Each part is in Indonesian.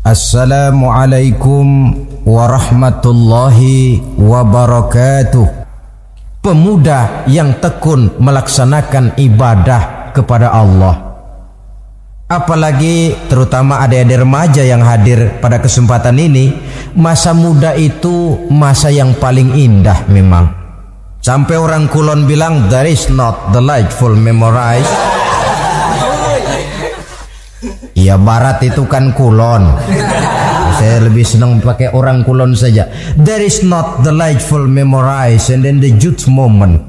Assalamualaikum warahmatullahi wabarakatuh. Pemuda yang tekun melaksanakan ibadah kepada Allah. Apalagi terutama adik-adik remaja yang hadir pada kesempatan ini, masa muda itu masa yang paling indah memang. Sampai orang kulon bilang there is not delightful memorize. Iya barat itu kan kulon. Saya lebih senang pakai orang kulon saja. There is not delightful memorize and then the youth moment.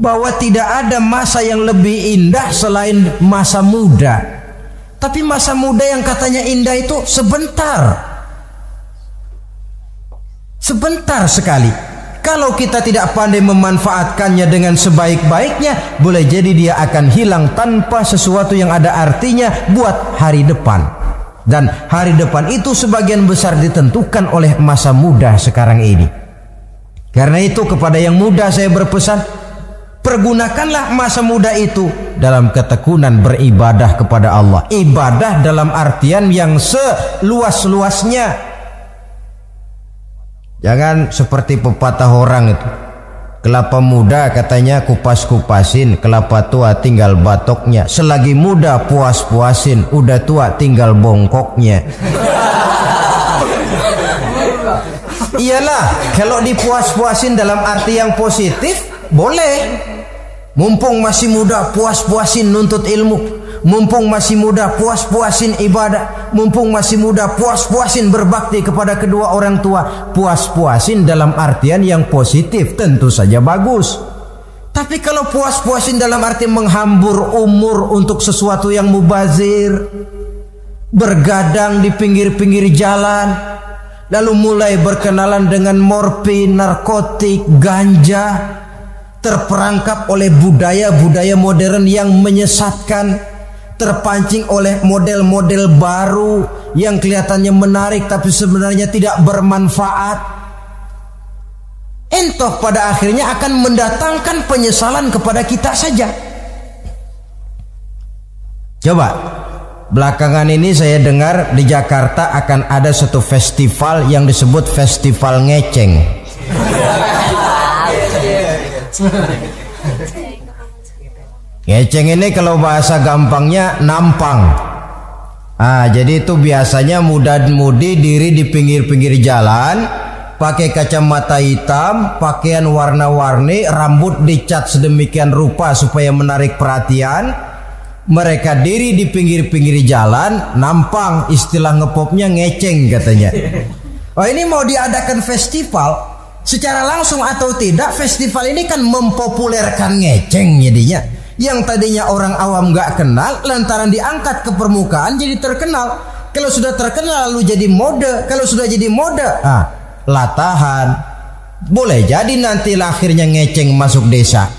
Bahwa tidak ada masa yang lebih indah selain masa muda. Tapi masa muda yang katanya indah itu sebentar. Sebentar sekali. Kalau kita tidak pandai memanfaatkannya dengan sebaik-baiknya, boleh jadi dia akan hilang tanpa sesuatu yang ada artinya buat hari depan. Dan hari depan itu sebagian besar ditentukan oleh masa muda sekarang ini. Karena itu kepada yang muda saya berpesan, pergunakanlah masa muda itu dalam ketekunan beribadah kepada Allah. Ibadah dalam artian yang seluas-luasnya Jangan seperti pepatah orang itu. Kelapa muda katanya kupas-kupasin, kelapa tua tinggal batoknya. Selagi muda puas-puasin, udah tua tinggal bongkoknya. Iyalah, kalau dipuas-puasin dalam arti yang positif, boleh. Mumpung masih muda, puas-puasin nuntut ilmu. Mumpung masih muda puas-puasin ibadah. Mumpung masih muda puas-puasin berbakti kepada kedua orang tua. Puas-puasin dalam artian yang positif tentu saja bagus. Tapi kalau puas-puasin dalam arti menghambur umur untuk sesuatu yang mubazir Bergadang di pinggir-pinggir jalan Lalu mulai berkenalan dengan morfin, narkotik, ganja Terperangkap oleh budaya-budaya modern yang menyesatkan terpancing oleh model-model baru yang kelihatannya menarik tapi sebenarnya tidak bermanfaat. Entoh pada akhirnya akan mendatangkan penyesalan kepada kita saja. Coba belakangan ini saya dengar di Jakarta akan ada satu festival yang disebut festival ngeceng. Ngeceng ini kalau bahasa gampangnya nampang. Ah, jadi itu biasanya muda-mudi diri di pinggir-pinggir jalan, pakai kacamata hitam, pakaian warna-warni, rambut dicat sedemikian rupa supaya menarik perhatian. Mereka diri di pinggir-pinggir jalan, nampang istilah ngepopnya ngeceng katanya. Oh ini mau diadakan festival, secara langsung atau tidak festival ini kan mempopulerkan ngeceng jadinya yang tadinya orang awam gak kenal lantaran diangkat ke permukaan jadi terkenal. Kalau sudah terkenal lalu jadi mode. Kalau sudah jadi mode ah latahan. Boleh jadi nanti lahirnya ngeceng masuk desa.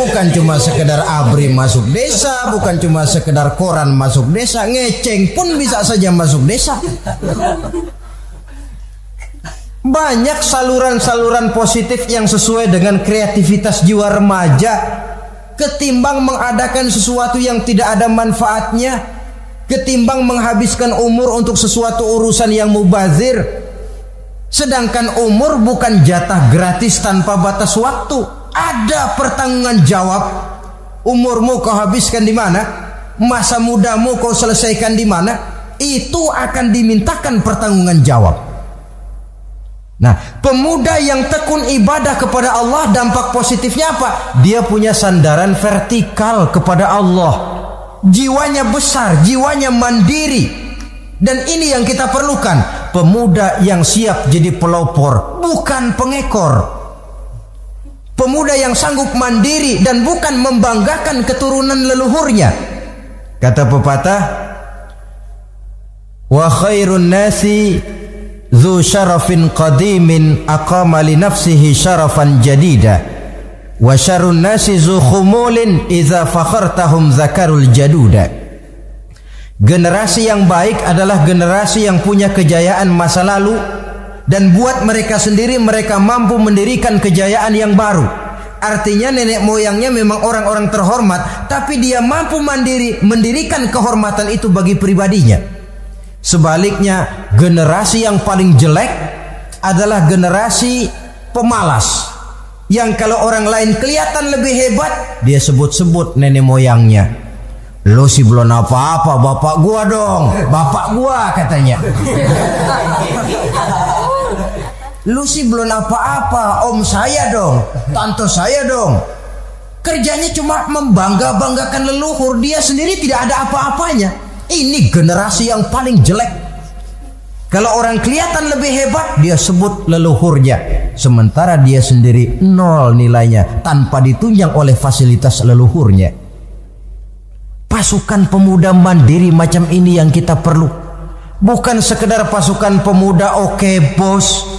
Bukan cuma sekedar abri masuk desa bukan cuma sekedar koran masuk desa ngeceng pun bisa saja masuk desa banyak saluran-saluran positif yang sesuai dengan kreativitas jiwa remaja. Ketimbang mengadakan sesuatu yang tidak ada manfaatnya ketimbang menghabiskan umur untuk sesuatu urusan yang mubazir. Sedangkan umur bukan jatah gratis tanpa batas waktu. Ada pertanggungan jawab. Umurmu kau habiskan di mana? Masa mudamu kau selesaikan di mana? Itu akan dimintakan pertanggungan jawab Nah, pemuda yang tekun ibadah kepada Allah dampak positifnya apa? Dia punya sandaran vertikal kepada Allah. Jiwanya besar, jiwanya mandiri. Dan ini yang kita perlukan, pemuda yang siap jadi pelopor, bukan pengekor. Pemuda yang sanggup mandiri dan bukan membanggakan keturunan leluhurnya. Kata pepatah, "Wa khairun nasi ذو syarafin qadimin aqama li nafsihi syarafan jadida wa syarrun nasi dzu khumulin idza fakhartahum Generasi yang baik adalah generasi yang punya kejayaan masa lalu dan buat mereka sendiri mereka mampu mendirikan kejayaan yang baru. Artinya nenek moyangnya memang orang-orang terhormat tapi dia mampu mandiri mendirikan kehormatan itu bagi pribadinya. Sebaliknya, generasi yang paling jelek adalah generasi pemalas. Yang kalau orang lain kelihatan lebih hebat, dia sebut-sebut nenek moyangnya. Lo sih belum apa-apa, bapak gua dong, bapak gua katanya. Lu sih belum apa-apa, om saya dong, tante saya dong. Kerjanya cuma membangga-banggakan leluhur, dia sendiri tidak ada apa-apanya. Ini generasi yang paling jelek. Kalau orang kelihatan lebih hebat, dia sebut leluhurnya. Sementara dia sendiri nol nilainya tanpa ditunjang oleh fasilitas leluhurnya. Pasukan pemuda mandiri macam ini yang kita perlu. Bukan sekedar pasukan pemuda oke okay, bos.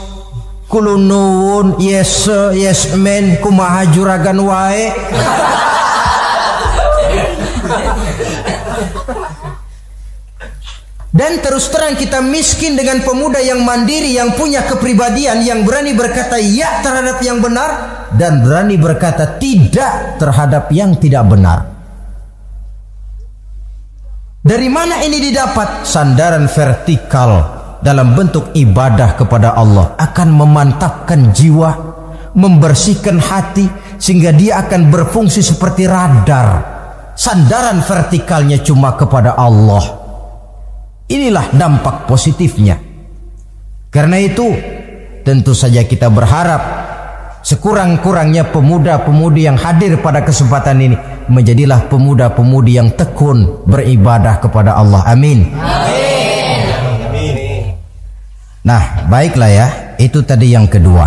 Kulunun yes yes men kumaha juragan wae. Dan terus terang kita miskin dengan pemuda yang mandiri, yang punya kepribadian, yang berani berkata ya terhadap yang benar dan berani berkata tidak terhadap yang tidak benar. Dari mana ini didapat? Sandaran vertikal dalam bentuk ibadah kepada Allah akan memantapkan jiwa, membersihkan hati sehingga dia akan berfungsi seperti radar. Sandaran vertikalnya cuma kepada Allah. Inilah dampak positifnya. Karena itu, tentu saja kita berharap sekurang-kurangnya pemuda-pemudi yang hadir pada kesempatan ini menjadilah pemuda-pemudi yang tekun beribadah kepada Allah. Amin. Amin. Nah, baiklah ya. Itu tadi yang kedua.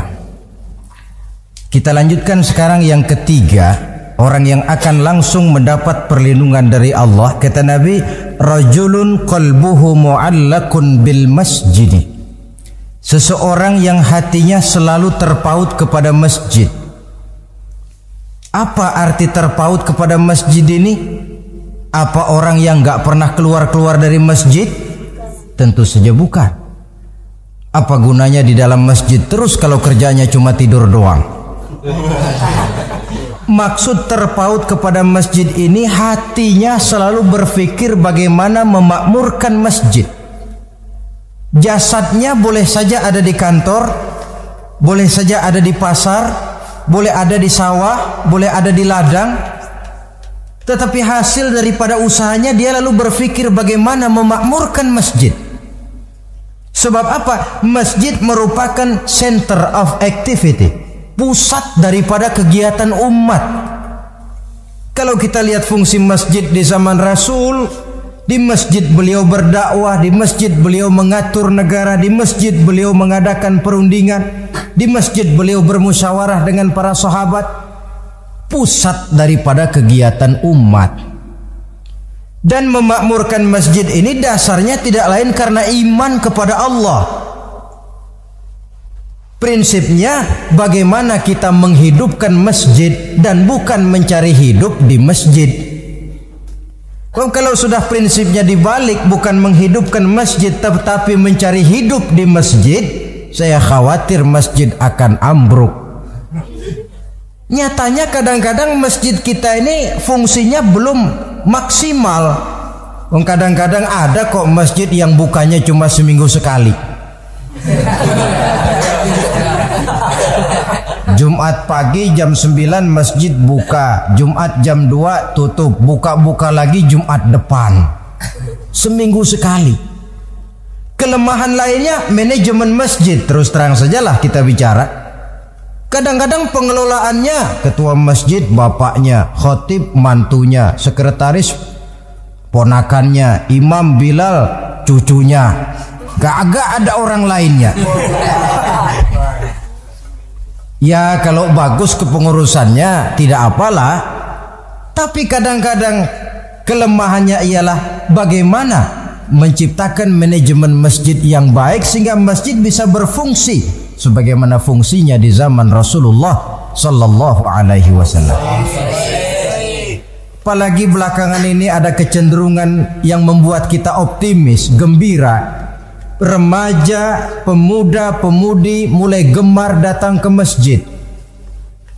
Kita lanjutkan sekarang yang ketiga orang yang akan langsung mendapat perlindungan dari Allah kata Nabi rajulun qalbuhu mu'allakun bil masjid. Seseorang yang hatinya selalu terpaut kepada masjid. Apa arti terpaut kepada masjid ini? Apa orang yang nggak pernah keluar-keluar dari masjid? Tentu saja bukan. Apa gunanya di dalam masjid terus kalau kerjanya cuma tidur doang Maksud terpaut kepada masjid ini hatinya selalu berpikir bagaimana memakmurkan masjid. Jasadnya boleh saja ada di kantor, boleh saja ada di pasar, boleh ada di sawah, boleh ada di ladang. Tetapi hasil daripada usahanya dia lalu berpikir bagaimana memakmurkan masjid. Sebab apa? Masjid merupakan center of activity pusat daripada kegiatan umat. Kalau kita lihat fungsi masjid di zaman Rasul, di masjid beliau berdakwah, di masjid beliau mengatur negara, di masjid beliau mengadakan perundingan, di masjid beliau bermusyawarah dengan para sahabat. Pusat daripada kegiatan umat. Dan memakmurkan masjid ini dasarnya tidak lain karena iman kepada Allah. Prinsipnya bagaimana kita menghidupkan masjid dan bukan mencari hidup di masjid. Kalau sudah prinsipnya dibalik bukan menghidupkan masjid tetapi mencari hidup di masjid, saya khawatir masjid akan ambruk. Nyatanya kadang-kadang masjid kita ini fungsinya belum maksimal. Kadang-kadang ada kok masjid yang bukanya cuma seminggu sekali. Jumat pagi jam 9 masjid buka, Jumat jam 2 tutup, buka-buka lagi Jumat depan. Seminggu sekali. Kelemahan lainnya manajemen masjid, terus terang sajalah kita bicara. Kadang-kadang pengelolaannya ketua masjid bapaknya, khotib mantunya, sekretaris ponakannya, imam Bilal cucunya. Gak agak ada orang lainnya. Ya kalau bagus kepengurusannya tidak apalah. Tapi kadang-kadang kelemahannya ialah bagaimana menciptakan manajemen masjid yang baik sehingga masjid bisa berfungsi sebagaimana fungsinya di zaman Rasulullah sallallahu alaihi wasallam. Apalagi belakangan ini ada kecenderungan yang membuat kita optimis, gembira remaja, pemuda, pemudi mulai gemar datang ke masjid.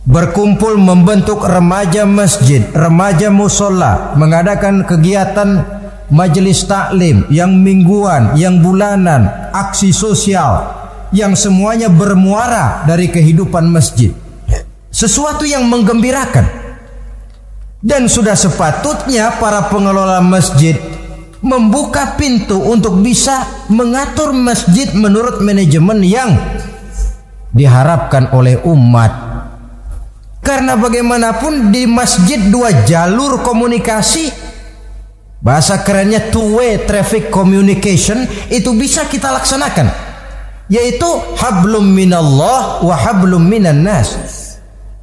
Berkumpul membentuk remaja masjid, remaja musola, mengadakan kegiatan majelis taklim, yang mingguan, yang bulanan, aksi sosial, yang semuanya bermuara dari kehidupan masjid. Sesuatu yang menggembirakan. Dan sudah sepatutnya para pengelola masjid membuka pintu untuk bisa mengatur masjid menurut manajemen yang diharapkan oleh umat. Karena bagaimanapun di masjid dua jalur komunikasi bahasa kerennya two way traffic communication itu bisa kita laksanakan yaitu hablum minallah wa hablum minan nas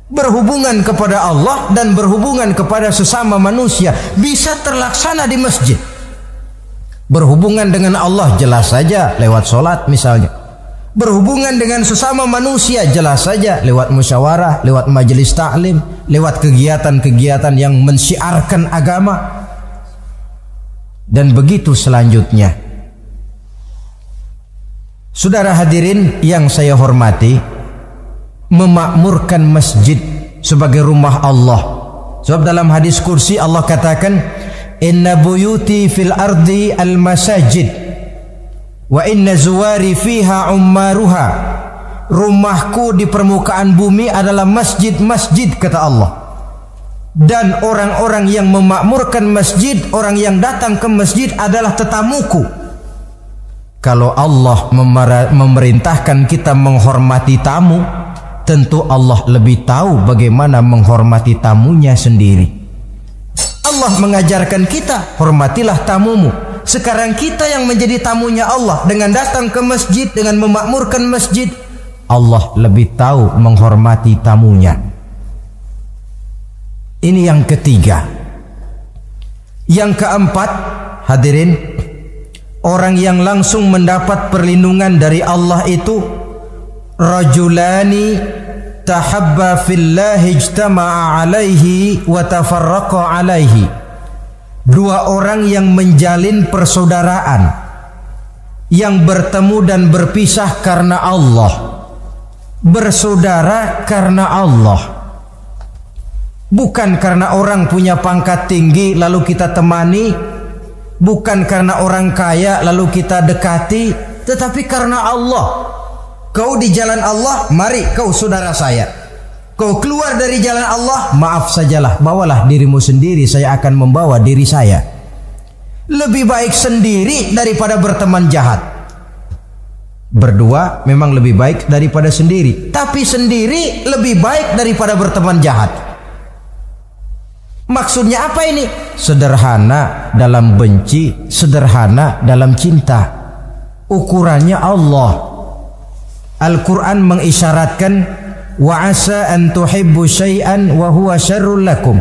berhubungan kepada Allah dan berhubungan kepada sesama manusia bisa terlaksana di masjid. Berhubungan dengan Allah jelas saja lewat sholat misalnya. Berhubungan dengan sesama manusia jelas saja lewat musyawarah, lewat majelis taklim, lewat kegiatan-kegiatan yang mensiarkan agama. Dan begitu selanjutnya. Saudara hadirin yang saya hormati, memakmurkan masjid sebagai rumah Allah. Sebab dalam hadis kursi Allah katakan, "Inna buyuti fil ardi al masajid wa inna zuwari fiha ummaruha." Rumahku di permukaan bumi adalah masjid-masjid kata Allah. Dan orang-orang yang memakmurkan masjid, orang yang datang ke masjid adalah tetamuku. Kalau Allah memerintahkan kita menghormati tamu, tentu Allah lebih tahu bagaimana menghormati tamunya sendiri. Allah mengajarkan kita, hormatilah tamumu. Sekarang kita yang menjadi tamunya Allah dengan datang ke masjid, dengan memakmurkan masjid, Allah lebih tahu menghormati tamunya. Ini yang ketiga. Yang keempat, hadirin, orang yang langsung mendapat perlindungan dari Allah itu rajulani tahabba fillahi ijtama'a alaihi wa tafarraqa alaihi. Dua orang yang menjalin persaudaraan yang bertemu dan berpisah karena Allah bersaudara karena Allah. Bukan karena orang punya pangkat tinggi lalu kita temani bukan karena orang kaya lalu kita dekati tetapi karena Allah Kau di jalan Allah, mari kau saudara saya. Kau keluar dari jalan Allah, maaf sajalah, bawalah dirimu sendiri, saya akan membawa diri saya. Lebih baik sendiri daripada berteman jahat. Berdua memang lebih baik daripada sendiri, tapi sendiri lebih baik daripada berteman jahat. Maksudnya apa ini? Sederhana dalam benci, sederhana dalam cinta. Ukurannya Allah. Al-Quran mengisyaratkan wa asa an tuhibbu syai'an wa huwa syarrul lakum.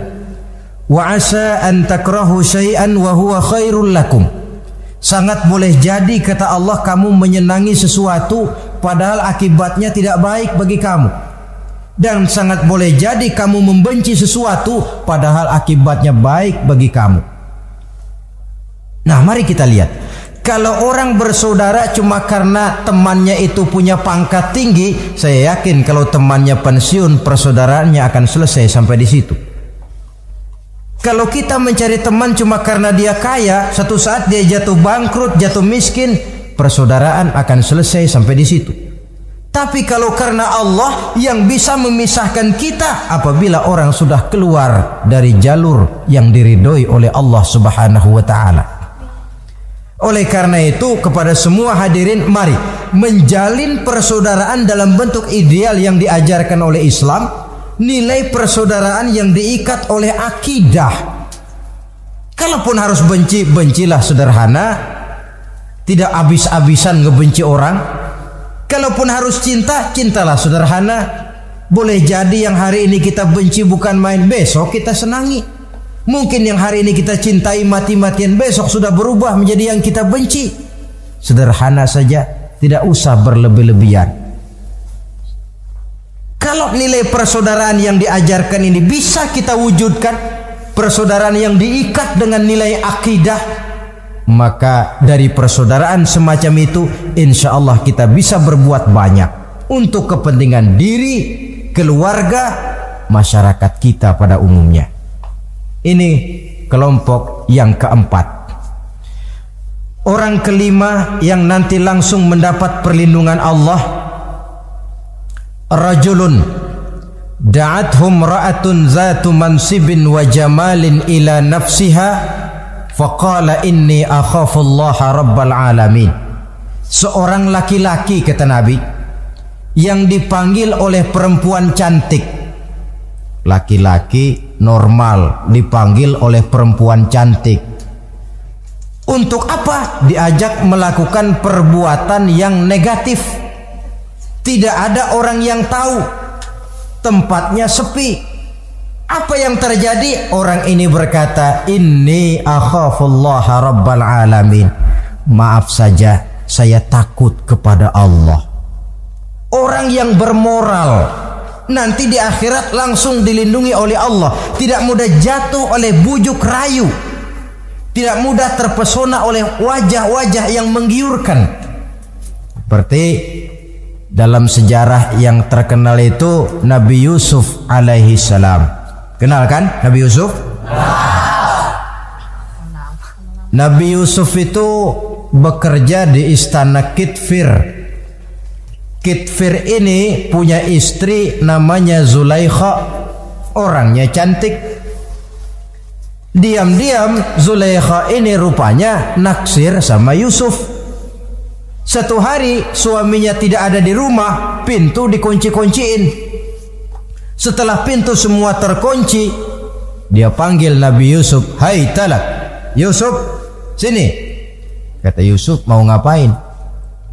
Wa asa an takrahu syai'an wa huwa khairul lakum. Sangat boleh jadi kata Allah kamu menyenangi sesuatu padahal akibatnya tidak baik bagi kamu. Dan sangat boleh jadi kamu membenci sesuatu padahal akibatnya baik bagi kamu. Nah mari kita lihat kalau orang bersaudara cuma karena temannya itu punya pangkat tinggi, saya yakin kalau temannya pensiun, persaudaraannya akan selesai sampai di situ. Kalau kita mencari teman cuma karena dia kaya, satu saat dia jatuh bangkrut, jatuh miskin, persaudaraan akan selesai sampai di situ. Tapi kalau karena Allah yang bisa memisahkan kita apabila orang sudah keluar dari jalur yang diridhoi oleh Allah Subhanahu wa taala. Oleh karena itu kepada semua hadirin mari menjalin persaudaraan dalam bentuk ideal yang diajarkan oleh Islam, nilai persaudaraan yang diikat oleh akidah. Kalaupun harus benci, bencilah sederhana, tidak habis-habisan ngebenci orang. Kalaupun harus cinta, cintalah sederhana. Boleh jadi yang hari ini kita benci bukan main, besok kita senangi. Mungkin yang hari ini kita cintai mati-matian besok sudah berubah menjadi yang kita benci. Sederhana saja, tidak usah berlebih-lebihan. Kalau nilai persaudaraan yang diajarkan ini bisa kita wujudkan, persaudaraan yang diikat dengan nilai akidah, maka dari persaudaraan semacam itu, insya Allah kita bisa berbuat banyak untuk kepentingan diri, keluarga, masyarakat kita pada umumnya. Ini kelompok yang keempat. Orang kelima yang nanti langsung mendapat perlindungan Allah Rajulun Da'athum ra'atun zatu mansibin wa jamalin ila nafsiha Faqala inni akhafullaha rabbal alamin Seorang laki-laki kata Nabi Yang dipanggil oleh perempuan cantik Laki-laki normal dipanggil oleh perempuan cantik untuk apa? Diajak melakukan perbuatan yang negatif. Tidak ada orang yang tahu. Tempatnya sepi. Apa yang terjadi? Orang ini berkata, "Inni akhafullaha rabbal alamin." Maaf saja, saya takut kepada Allah. Orang yang bermoral nanti di akhirat langsung dilindungi oleh Allah, tidak mudah jatuh oleh bujuk rayu tidak mudah terpesona oleh wajah-wajah yang menggiurkan. Seperti dalam sejarah yang terkenal itu Nabi Yusuf alaihi salam. Kenal kan Nabi Yusuf? Nabi Yusuf itu bekerja di istana Kitfir. Kitfir ini punya istri namanya Zulaikha. Orangnya cantik, Diam-diam Zulekha ini rupanya naksir sama Yusuf. Satu hari suaminya tidak ada di rumah, pintu dikunci-kunciin. Setelah pintu semua terkunci, dia panggil Nabi Yusuf, "Hai talak, Yusuf, sini." Kata Yusuf, "Mau ngapain?"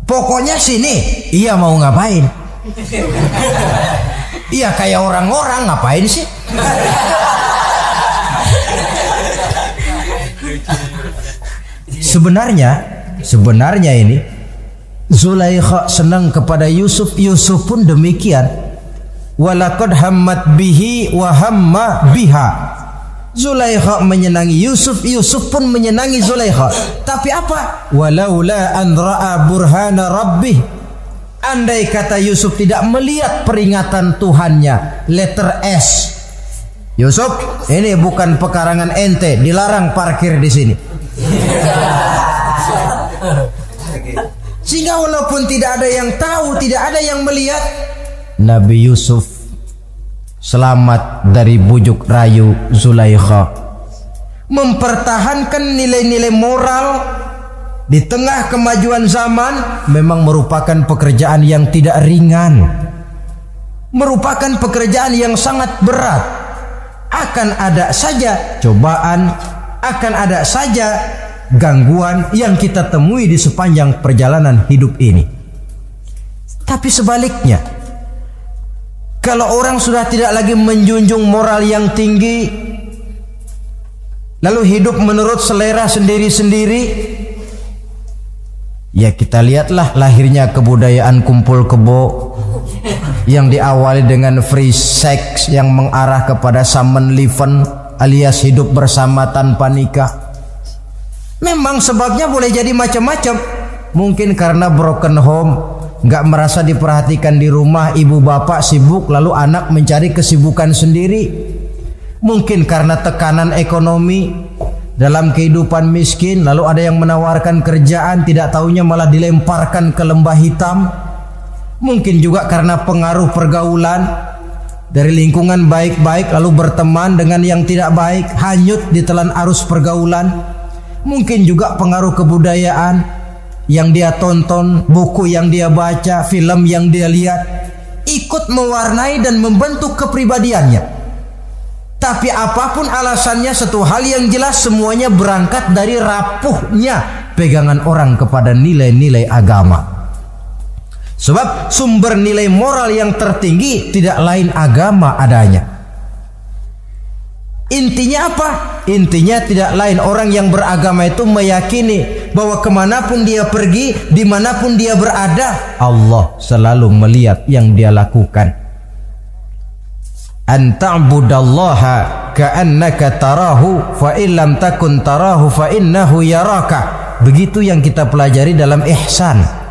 "Pokoknya sini." "Iya, mau ngapain?" "Iya, kayak orang-orang ngapain sih?" Sebenarnya, sebenarnya ini Zulaikha senang kepada Yusuf, Yusuf pun demikian. Walakad hammat bihi wa hamma biha. Zulaikha menyenangi Yusuf, Yusuf pun menyenangi Zulaikha. Tapi apa? Walaula an ra'a burhana rabbih. Andai kata Yusuf tidak melihat peringatan Tuhannya, letter S. Yusuf, ini bukan pekarangan ente, dilarang parkir di sini. Sehingga walaupun tidak ada yang tahu, tidak ada yang melihat, Nabi Yusuf selamat dari bujuk rayu Zulaikha. Mempertahankan nilai-nilai moral di tengah kemajuan zaman memang merupakan pekerjaan yang tidak ringan. Merupakan pekerjaan yang sangat berat. Akan ada saja cobaan, akan ada saja gangguan yang kita temui di sepanjang perjalanan hidup ini. Tapi sebaliknya, kalau orang sudah tidak lagi menjunjung moral yang tinggi, lalu hidup menurut selera sendiri-sendiri, ya kita lihatlah lahirnya kebudayaan kumpul kebo yang diawali dengan free sex yang mengarah kepada summon liven alias hidup bersama tanpa nikah. Memang sebabnya boleh jadi macam-macam. Mungkin karena broken home, nggak merasa diperhatikan di rumah, ibu bapak sibuk, lalu anak mencari kesibukan sendiri. Mungkin karena tekanan ekonomi dalam kehidupan miskin, lalu ada yang menawarkan kerjaan, tidak tahunya malah dilemparkan ke lembah hitam. Mungkin juga karena pengaruh pergaulan, dari lingkungan baik-baik lalu berteman dengan yang tidak baik, hanyut di telan arus pergaulan. Mungkin juga pengaruh kebudayaan yang dia tonton, buku yang dia baca, film yang dia lihat ikut mewarnai dan membentuk kepribadiannya. Tapi apa pun alasannya satu hal yang jelas semuanya berangkat dari rapuhnya pegangan orang kepada nilai-nilai agama. Sebab sumber nilai moral yang tertinggi tidak lain agama adanya. Intinya apa? Intinya tidak lain orang yang beragama itu meyakini bahwa ke mana pun dia pergi, di mana pun dia berada, Allah selalu melihat yang dia lakukan. Anta'budallaha ka'annaka tarahu fa illam takun tarahu fa innahu yaraka. Begitu yang kita pelajari dalam ihsan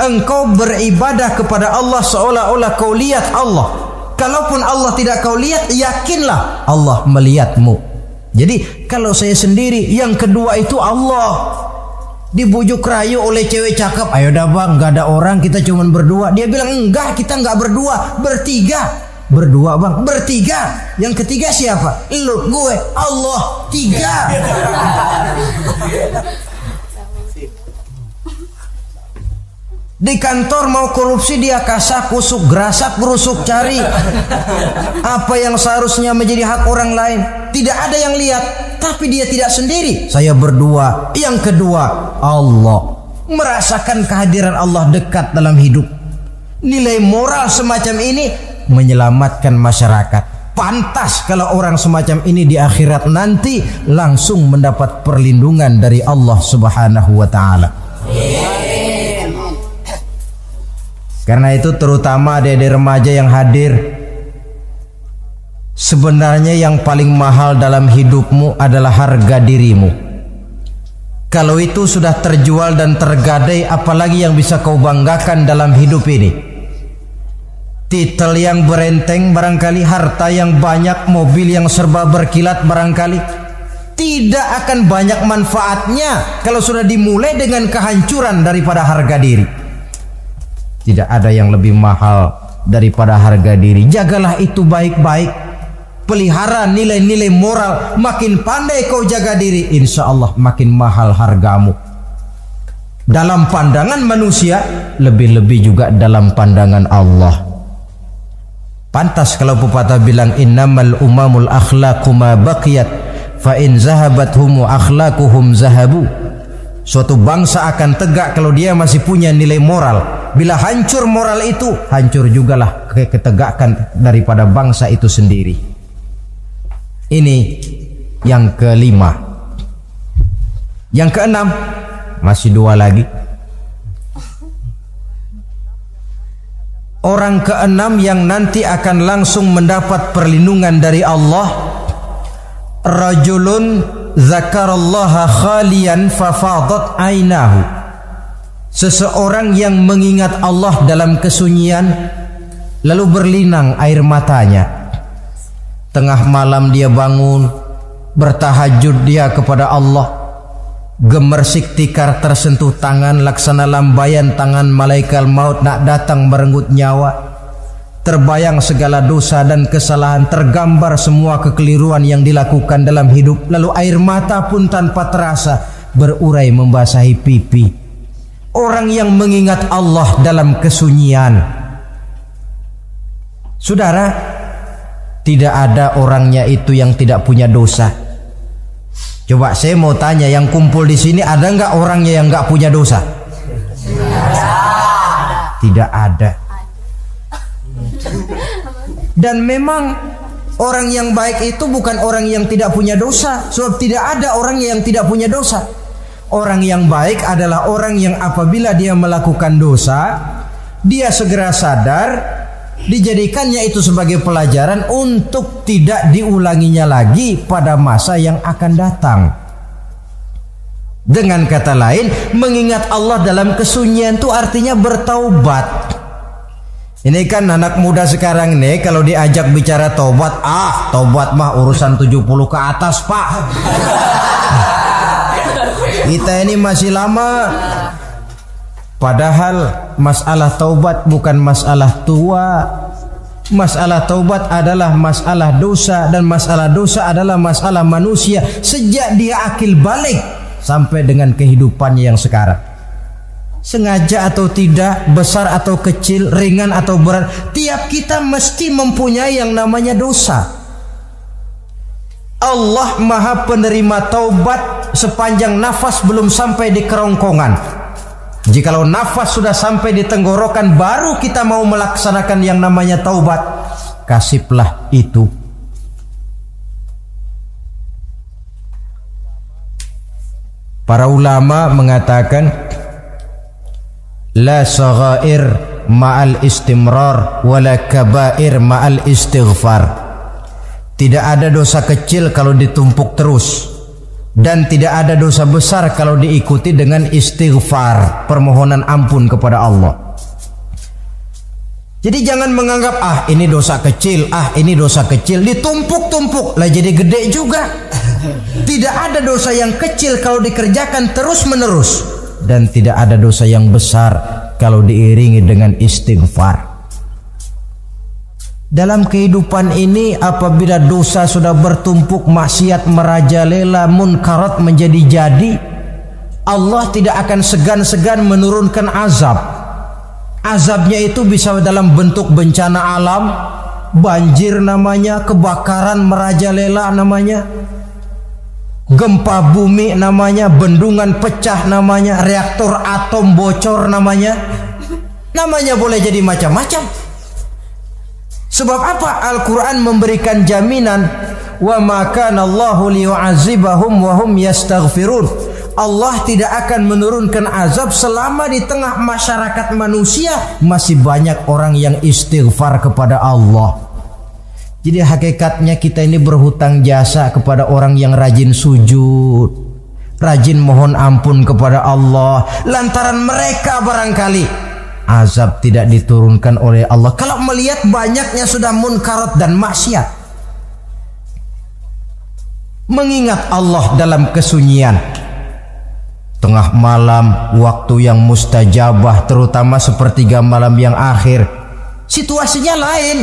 engkau beribadah kepada Allah seolah-olah kau lihat Allah. Kalaupun Allah tidak kau lihat, yakinlah Allah melihatmu. Jadi kalau saya sendiri, yang kedua itu Allah. dibujuk rayu oleh cewek cakep ayo dah bang nggak ada orang kita cuman berdua. Dia bilang enggak kita nggak berdua bertiga. Berdua bang? Bertiga. Yang ketiga siapa? Lu gue Allah tiga Di kantor mau korupsi dia kasak kusuk gerasak berusuk cari apa yang seharusnya menjadi hak orang lain. Tidak ada yang lihat, tapi dia tidak sendiri. Saya berdua. Yang kedua, Allah merasakan kehadiran Allah dekat dalam hidup. Nilai moral semacam ini menyelamatkan masyarakat. Pantas kalau orang semacam ini di akhirat nanti langsung mendapat perlindungan dari Allah Subhanahu wa taala. Karena itu terutama adik-adik remaja yang hadir Sebenarnya yang paling mahal dalam hidupmu adalah harga dirimu. Kalau itu sudah terjual dan tergadai apalagi yang bisa kau banggakan dalam hidup ini? Titel yang berenteng barangkali Harta yang banyak Mobil yang serba berkilat barangkali Tidak akan banyak manfaatnya Kalau sudah dimulai dengan kehancuran daripada harga diri tidak ada yang lebih mahal daripada harga diri. Jagalah itu baik-baik. Pelihara nilai-nilai moral. Makin pandai kau jaga diri. Insya Allah makin mahal hargamu. Dalam pandangan manusia. Lebih-lebih juga dalam pandangan Allah. Pantas kalau pepatah bilang. Innamal umamul akhlaqu ma baqiyat. Fa in zahabat humu akhlaquhum zahabu. Suatu bangsa akan tegak kalau dia masih punya nilai moral Bila hancur moral itu, hancur jugalah ketegakan daripada bangsa itu sendiri. Ini yang kelima. Yang keenam, masih dua lagi. Orang keenam yang nanti akan langsung mendapat perlindungan dari Allah Rajulun zakarallaha khalian fafadat ainahu Seseorang yang mengingat Allah dalam kesunyian lalu berlinang air matanya. Tengah malam dia bangun, bertahajud dia kepada Allah. Gemersik tikar tersentuh tangan laksana lambayan tangan malaikat maut nak datang merenggut nyawa. Terbayang segala dosa dan kesalahan tergambar semua kekeliruan yang dilakukan dalam hidup lalu air mata pun tanpa terasa berurai membasahi pipi Orang yang mengingat Allah dalam kesunyian. Saudara, tidak ada orangnya itu yang tidak punya dosa. Coba saya mau tanya, yang kumpul di sini ada nggak orangnya yang nggak punya dosa? Tidak ada. Dan memang orang yang baik itu bukan orang yang tidak punya dosa, sebab tidak ada orang yang tidak punya dosa. Orang yang baik adalah orang yang apabila dia melakukan dosa, dia segera sadar, dijadikannya itu sebagai pelajaran untuk tidak diulanginya lagi pada masa yang akan datang. Dengan kata lain, mengingat Allah dalam kesunyian itu artinya bertaubat. Ini kan anak muda sekarang nih kalau diajak bicara taubat, ah taubat mah urusan 70 ke atas pak. Kita ini masih lama. Padahal masalah taubat bukan masalah tua. Masalah taubat adalah masalah dosa dan masalah dosa adalah masalah manusia sejak dia akil balik sampai dengan kehidupannya yang sekarang. Sengaja atau tidak, besar atau kecil, ringan atau berat, tiap kita mesti mempunyai yang namanya dosa. Allah Maha Penerima Taubat sepanjang nafas belum sampai di kerongkongan. Jikalau nafas sudah sampai di tenggorokan baru kita mau melaksanakan yang namanya taubat, kasihlah itu. Para ulama mengatakan la saghair ma'al istimrar wala kabair ma'al istighfar. Tidak ada dosa kecil kalau ditumpuk terus dan tidak ada dosa besar kalau diikuti dengan istighfar, permohonan ampun kepada Allah. Jadi jangan menganggap ah ini dosa kecil, ah ini dosa kecil, ditumpuk-tumpuk lah jadi gede juga. Tidak ada dosa yang kecil kalau dikerjakan terus-menerus. dan tidak ada dosa yang besar kalau diiringi dengan istighfar. Dalam kehidupan ini apabila dosa sudah bertumpuk maksiat merajalela munkarat menjadi jadi Allah tidak akan segan-segan menurunkan azab. Azabnya itu bisa dalam bentuk bencana alam, banjir namanya, kebakaran merajalela namanya, gempa bumi namanya, bendungan pecah namanya, reaktor atom bocor namanya. Namanya boleh jadi macam-macam. Sebab apa Al-Quran memberikan jaminan wa maka Allahu liyu'azibahum wa hum yastaghfirun. Allah tidak akan menurunkan azab selama di tengah masyarakat manusia masih banyak orang yang istighfar kepada Allah. Jadi hakikatnya kita ini berhutang jasa kepada orang yang rajin sujud, rajin mohon ampun kepada Allah. Lantaran mereka barangkali azab tidak diturunkan oleh Allah. Kalau melihat banyaknya sudah munkarat dan maksiat. Mengingat Allah dalam kesunyian. Tengah malam waktu yang mustajabah terutama sepertiga malam yang akhir. Situasinya lain.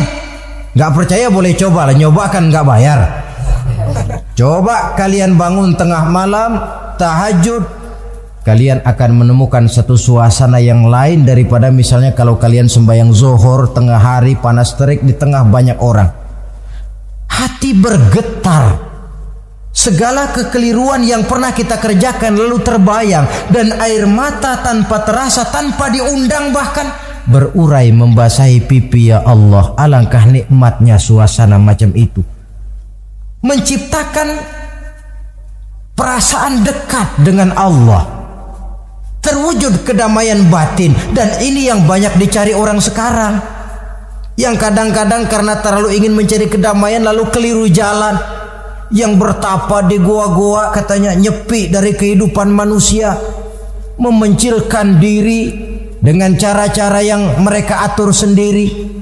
Nggak percaya boleh coba lah. Nyoba kan nggak bayar. Coba kalian bangun tengah malam tahajud kalian akan menemukan satu suasana yang lain daripada misalnya kalau kalian sembahyang zohor tengah hari panas terik di tengah banyak orang. Hati bergetar. Segala kekeliruan yang pernah kita kerjakan lalu terbayang dan air mata tanpa terasa tanpa diundang bahkan berurai membasahi pipi ya Allah. Alangkah nikmatnya suasana macam itu. Menciptakan perasaan dekat dengan Allah terwujud kedamaian batin. Dan ini yang banyak dicari orang sekarang. Yang kadang-kadang karena terlalu ingin mencari kedamaian lalu keliru jalan. Yang bertapa di goa-goa katanya nyepi dari kehidupan manusia. Memencilkan diri dengan cara-cara yang mereka atur sendiri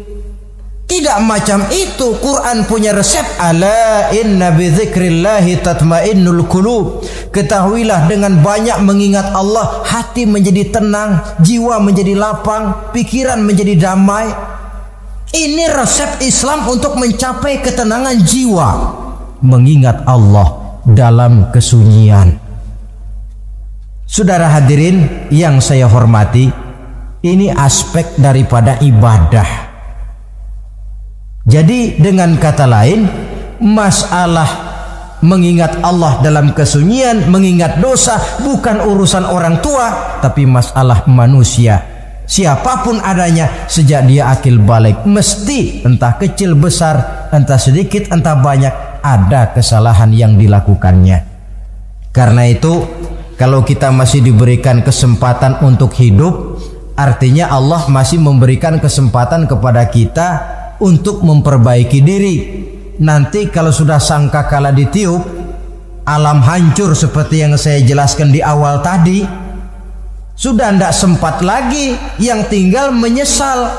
tidak macam itu. Quran punya resep. Ala inna bi dzikrillahi tatmainnul qulub. Ketahuilah dengan banyak mengingat Allah, hati menjadi tenang, jiwa menjadi lapang, pikiran menjadi damai. Ini resep Islam untuk mencapai ketenangan jiwa. Mengingat Allah dalam kesunyian. Saudara hadirin yang saya hormati, ini aspek daripada ibadah jadi dengan kata lain, masalah mengingat Allah dalam kesunyian, mengingat dosa bukan urusan orang tua, tapi masalah manusia. Siapa pun adanya sejak dia akil balik mesti entah kecil besar, entah sedikit entah banyak ada kesalahan yang dilakukannya. Karena itu kalau kita masih diberikan kesempatan untuk hidup, artinya Allah masih memberikan kesempatan kepada kita untuk memperbaiki diri. Nanti kalau sudah sangka kala ditiup, alam hancur seperti yang saya jelaskan di awal tadi, sudah tidak sempat lagi yang tinggal menyesal.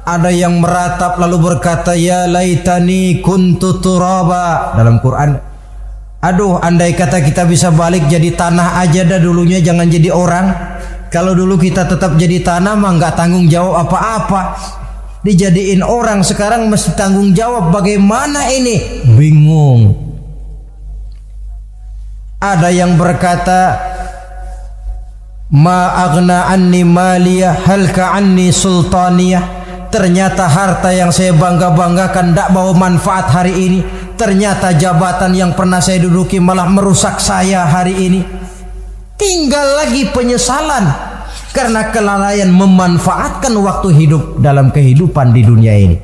Ada yang meratap lalu berkata ya laitani kuntu turaba dalam Quran. Aduh, andai kata kita bisa balik jadi tanah aja dah dulunya jangan jadi orang. Kalau dulu kita tetap jadi tanah mah nggak tanggung jawab apa-apa dijadiin orang. Sekarang mesti tanggung jawab bagaimana ini? Bingung. Ada yang berkata ma agna anni maliyah halka anni sultaniyah? Ternyata harta yang saya bangga-banggakan tidak bawa manfaat hari ini. Ternyata jabatan yang pernah saya duduki malah merusak saya hari ini. Tinggal lagi penyesalan karena kelalaian memanfaatkan waktu hidup dalam kehidupan di dunia ini.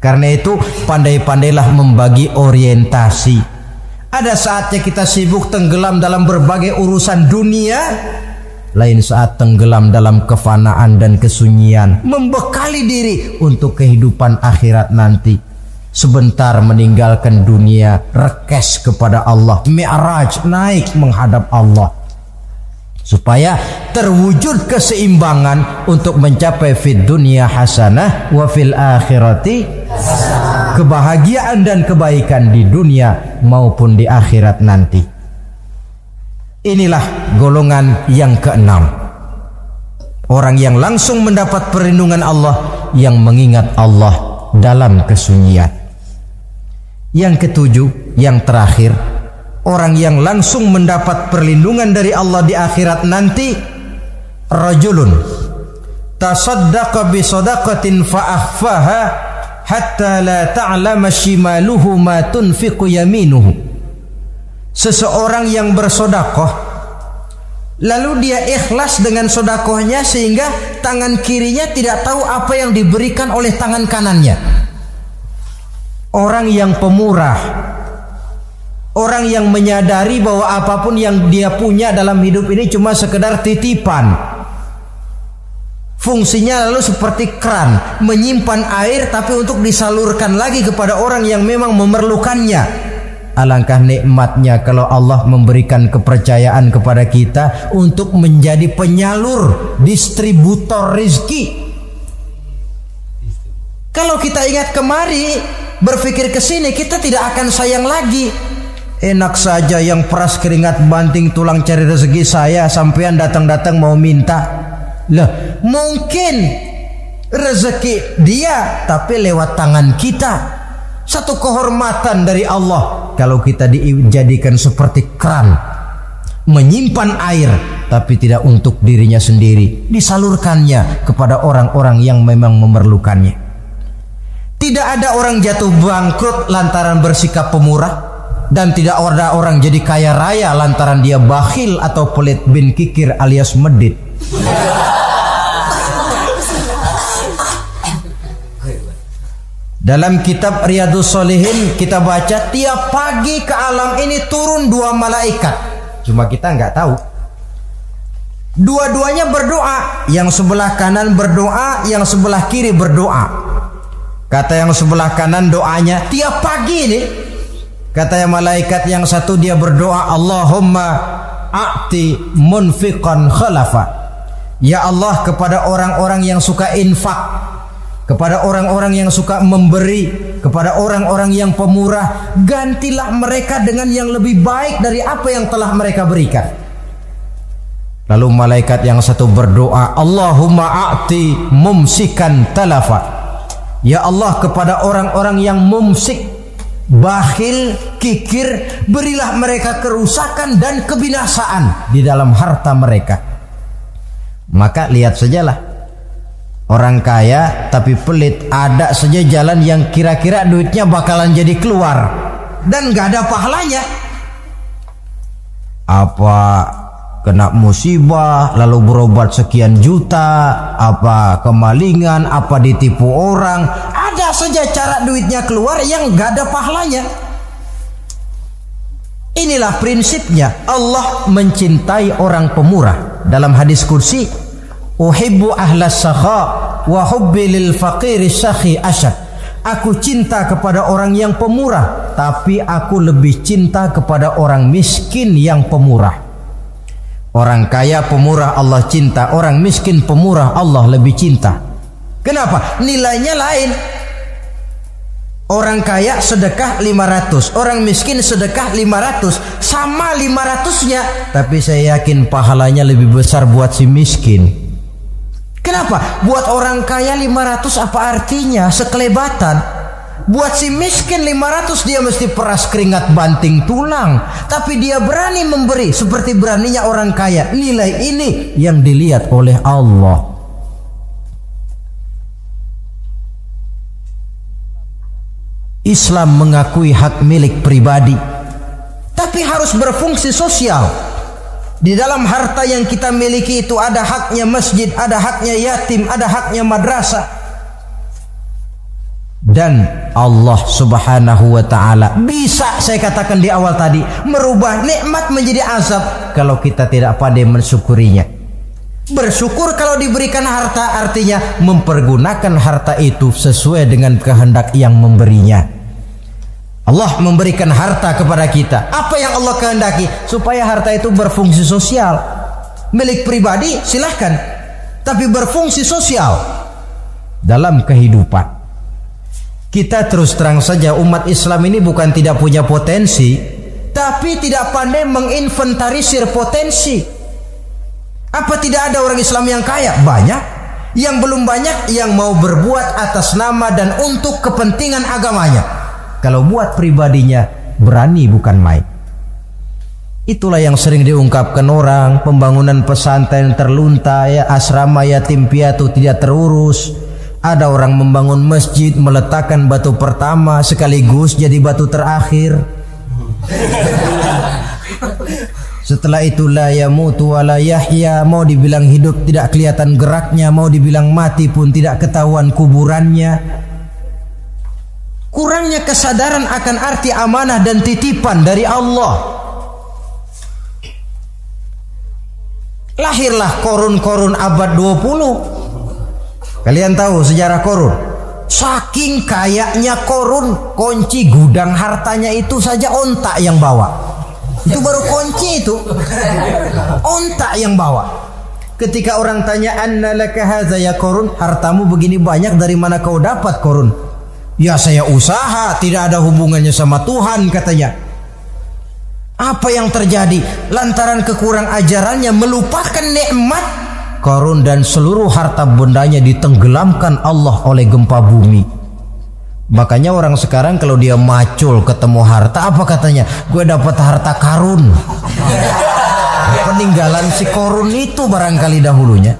Karena itu pandai-pandailah membagi orientasi. Ada saatnya kita sibuk tenggelam dalam berbagai urusan dunia, lain saat tenggelam dalam kefanaan dan kesunyian, membekali diri untuk kehidupan akhirat nanti. Sebentar meninggalkan dunia, rekes kepada Allah, mi'raj naik menghadap Allah supaya terwujud keseimbangan untuk mencapai fid dunia hasanah wa fil akhirati kebahagiaan dan kebaikan di dunia maupun di akhirat nanti Inilah golongan yang keenam. Orang yang langsung mendapat perlindungan Allah yang mengingat Allah dalam kesunyian. Yang ketujuh, yang terakhir, orang yang langsung mendapat perlindungan dari Allah di akhirat nanti rajulun. Tasaddaqa bi sadaqatin fa akhfaha hatta la ta'lama shimaluhu ma tunfiqu yaminuhu. Seseorang yang bersodakoh lalu dia ikhlas dengan sodakohnya sehingga tangan kirinya tidak tahu apa yang diberikan oleh tangan kanannya. Orang yang pemurah orang yang menyadari bahwa apa pun yang dia punya dalam hidup ini cuma sekedar titipan fungsinya lalu seperti keran menyimpan air tapi untuk disalurkan lagi kepada orang yang memang memerlukannya Alangkah nikmatnya kalau Allah memberikan kepercayaan kepada kita untuk menjadi penyalur, distributor rezeki. Kalau kita ingat kemari, berpikir ke sini, kita tidak akan sayang lagi. Enak saja yang peras keringat banting tulang cari rezeki saya sampean datang-datang mau minta. Lah, mungkin rezeki dia tapi lewat tangan kita. Satu kehormatan dari Allah kalau kita dijadikan seperti keran menyimpan air tapi tidak untuk dirinya sendiri disalurkannya kepada orang-orang yang memang memerlukannya tidak ada orang jatuh bangkrut lantaran bersikap pemurah dan tidak ada orang jadi kaya raya lantaran dia bakhil atau pelit bin kikir alias medit Dalam kitab Riyadus Solihin kita baca tiap pagi ke alam ini turun dua malaikat. Cuma kita nggak tahu. Dua-duanya berdoa. Yang sebelah kanan berdoa, yang sebelah kiri berdoa. Kata yang sebelah kanan doanya tiap pagi ini. Kata malaikat yang satu dia berdoa Allahumma a'ti munfiqan khalafa. Ya Allah kepada orang-orang yang suka infak kepada orang-orang yang suka memberi, kepada orang-orang yang pemurah, gantilah mereka dengan yang lebih baik dari apa yang telah mereka berikan. Lalu malaikat yang satu berdoa, Allahumma a'ti mumsikan talafa. Ya Allah kepada orang-orang yang mumsik, bakhil, kikir, berilah mereka kerusakan dan kebinasaan di dalam harta mereka. Maka lihat sajalah Orang kaya tapi pelit ada saja jalan yang kira-kira duitnya bakalan jadi keluar dan gak ada pahalanya. Apa kena musibah lalu berobat sekian juta, apa kemalingan, apa ditipu orang, ada saja cara duitnya keluar yang gak ada pahalanya. Inilah prinsipnya Allah mencintai orang pemurah. Dalam hadis kursi Uhibbu ahlas sakha wa hubbi lil faqiri syakhi asyad. Aku cinta kepada orang yang pemurah, tapi aku lebih cinta kepada orang miskin yang pemurah. Orang kaya pemurah Allah cinta, orang miskin pemurah Allah lebih cinta. Kenapa? Nilainya lain. Orang kaya sedekah 500, orang miskin sedekah 500, sama 500-nya, tapi saya yakin pahalanya lebih besar buat si miskin. Kenapa? Buat orang kaya 500 apa artinya? Sekelebatan. Buat si miskin 500 dia mesti peras keringat banting tulang. Tapi dia berani memberi seperti beraninya orang kaya. Nilai ini yang dilihat oleh Allah. Islam mengakui hak milik pribadi. Tapi harus berfungsi sosial. Di dalam harta yang kita miliki itu ada haknya masjid, ada haknya yatim, ada haknya madrasah. Dan Allah Subhanahu wa taala bisa saya katakan di awal tadi merubah nikmat menjadi azab kalau kita tidak pandai mensyukurinya. Bersyukur kalau diberikan harta artinya mempergunakan harta itu sesuai dengan kehendak yang memberinya. Allah memberikan harta kepada kita. Apa yang Allah kehendaki? Supaya harta itu berfungsi sosial. Milik pribadi silahkan. Tapi berfungsi sosial. Dalam kehidupan. Kita terus terang saja umat Islam ini bukan tidak punya potensi. tapi tidak pandai menginventarisir potensi. Apa tidak ada orang Islam yang kaya? Banyak. Yang belum banyak yang mau berbuat atas nama dan untuk kepentingan agamanya. Kalau buat pribadinya berani bukan main. Itulah yang sering diungkapkan orang, pembangunan pesantren terlunta, ya asrama yatim piatu tidak terurus. Ada orang membangun masjid, meletakkan batu pertama sekaligus jadi batu terakhir. Setelah itu la yamutu wa la yahya. Mau dibilang hidup tidak kelihatan geraknya Mau dibilang mati pun tidak ketahuan kuburannya. Kurangnya kesadaran akan arti amanah dan titipan dari Allah. Lahirlah korun-korun abad 20 Kalian tahu sejarah korun? Saking kayaknya korun Kunci gudang hartanya itu saja ontak yang bawa itu baru kunci itu. Ontak yang bawa. Ketika orang tanya anna laka hadza ya korun, hartamu begini banyak dari mana kau dapat korun? Ya saya usaha, tidak ada hubungannya sama Tuhan katanya. Apa yang terjadi? Lantaran kekurang ajarannya melupakan nikmat korun dan seluruh harta bendanya ditenggelamkan Allah oleh gempa bumi. Makanya orang sekarang kalau dia macul ketemu harta apa katanya? Gue dapat harta karun. Peninggalan si korun itu barangkali dahulunya.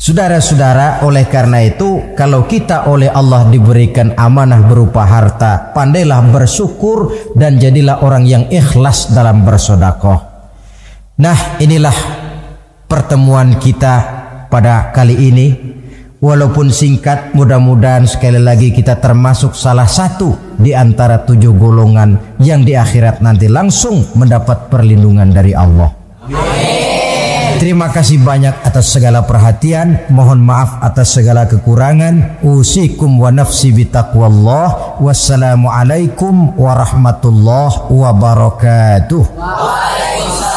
Saudara-saudara, oleh karena itu, kalau kita oleh Allah diberikan amanah berupa harta, pandailah bersyukur dan jadilah orang yang ikhlas dalam bersodakoh. Nah, inilah pertemuan kita pada kali ini walaupun singkat mudah-mudahan sekali lagi kita termasuk salah satu di antara tujuh golongan yang di akhirat nanti langsung mendapat perlindungan dari Allah Terima kasih banyak atas segala perhatian. Mohon maaf atas segala kekurangan. Usikum wa nafsi bitaqwallah. Wassalamualaikum warahmatullahi wabarakatuh. Waalaikumsalam.